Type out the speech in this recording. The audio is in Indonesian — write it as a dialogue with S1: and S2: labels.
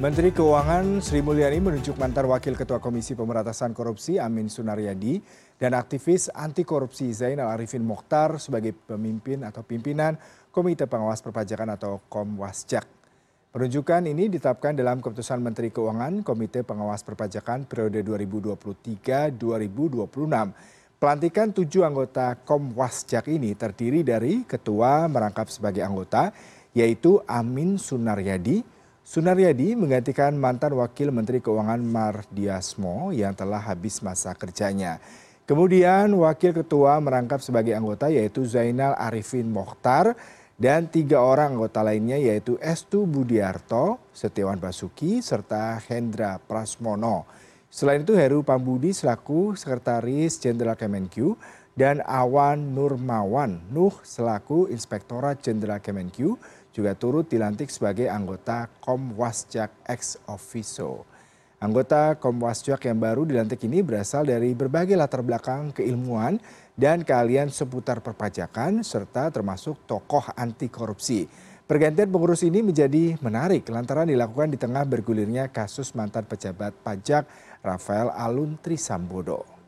S1: Menteri Keuangan Sri Mulyani menunjuk mantan Wakil Ketua Komisi Pemberantasan Korupsi Amin Sunaryadi dan aktivis anti korupsi Zainal Arifin Mokhtar sebagai pemimpin atau pimpinan Komite Pengawas Perpajakan atau Komwasjak. Penunjukan ini ditetapkan dalam keputusan Menteri Keuangan Komite Pengawas Perpajakan periode 2023-2026. Pelantikan tujuh anggota Komwasjak ini terdiri dari ketua merangkap sebagai anggota, yaitu Amin Sunaryadi, Sunaryadi menggantikan mantan Wakil Menteri Keuangan Mardiasmo yang telah habis masa kerjanya. Kemudian Wakil Ketua merangkap sebagai anggota yaitu Zainal Arifin Mokhtar dan tiga orang anggota lainnya yaitu Estu Budiarto, Setiawan Basuki, serta Hendra Prasmono. Selain itu Heru Pambudi selaku Sekretaris Jenderal Kemenkyu dan Awan Nurmawan Nuh selaku Inspektorat Jenderal Kemenkyu juga turut dilantik sebagai anggota Komwasjak ex officio. Anggota Komwasjak yang baru dilantik ini berasal dari berbagai latar belakang keilmuan dan keahlian seputar perpajakan serta termasuk tokoh anti korupsi. Pergantian pengurus ini menjadi menarik lantaran dilakukan di tengah bergulirnya kasus mantan pejabat pajak Rafael Alun Trisambodo.